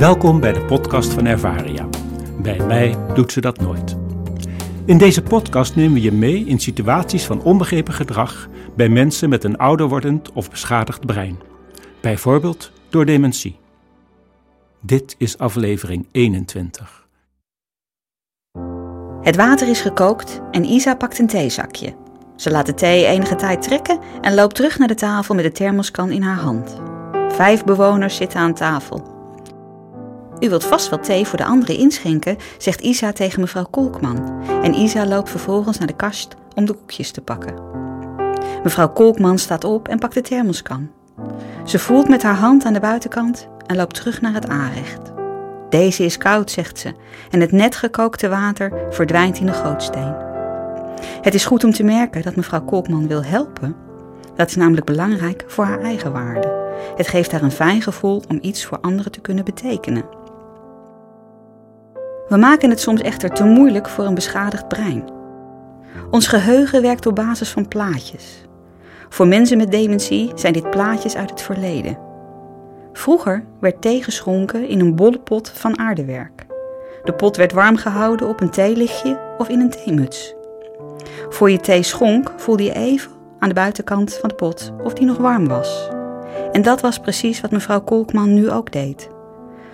Welkom bij de podcast van Ervaria. Bij mij doet ze dat nooit. In deze podcast nemen we je mee in situaties van onbegrepen gedrag bij mensen met een ouder wordend of beschadigd brein. Bijvoorbeeld door dementie. Dit is aflevering 21. Het water is gekookt en Isa pakt een theezakje. Ze laat de thee enige tijd trekken en loopt terug naar de tafel met de thermoskan in haar hand. Vijf bewoners zitten aan tafel. U wilt vast wel thee voor de anderen inschenken, zegt Isa tegen mevrouw Kolkman. En Isa loopt vervolgens naar de kast om de koekjes te pakken. Mevrouw Kolkman staat op en pakt de thermoskan. Ze voelt met haar hand aan de buitenkant en loopt terug naar het aanrecht. Deze is koud, zegt ze, en het net gekookte water verdwijnt in de gootsteen. Het is goed om te merken dat mevrouw Kolkman wil helpen. Dat is namelijk belangrijk voor haar eigen waarde. Het geeft haar een fijn gevoel om iets voor anderen te kunnen betekenen. We maken het soms echter te moeilijk voor een beschadigd brein. Ons geheugen werkt op basis van plaatjes. Voor mensen met dementie zijn dit plaatjes uit het verleden. Vroeger werd thee geschonken in een bolle pot van aardewerk. De pot werd warm gehouden op een theelichtje of in een theemuts. Voor je thee schonk voelde je even aan de buitenkant van de pot of die nog warm was. En dat was precies wat mevrouw Kolkman nu ook deed.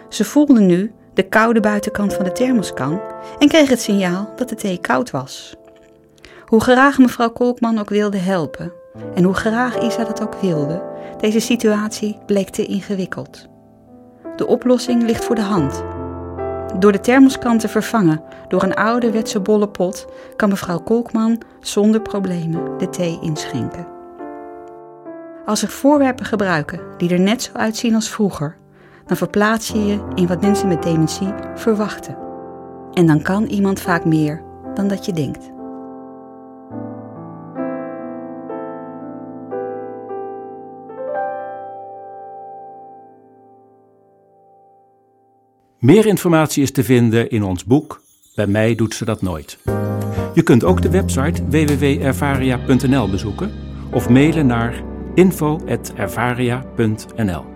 Ze voelde nu de koude buitenkant van de thermoskan en kreeg het signaal dat de thee koud was. Hoe graag mevrouw Kolkman ook wilde helpen en hoe graag Isa dat ook wilde, deze situatie bleek te ingewikkeld. De oplossing ligt voor de hand. Door de thermoskan te vervangen door een ouderwetse bolle pot kan mevrouw Kolkman zonder problemen de thee inschenken. Als er voorwerpen gebruiken die er net zo uitzien als vroeger, dan verplaats je je in wat mensen met dementie verwachten. En dan kan iemand vaak meer dan dat je denkt. Meer informatie is te vinden in ons boek Bij mij doet ze dat nooit. Je kunt ook de website www.ervaria.nl bezoeken of mailen naar info.ervaria.nl.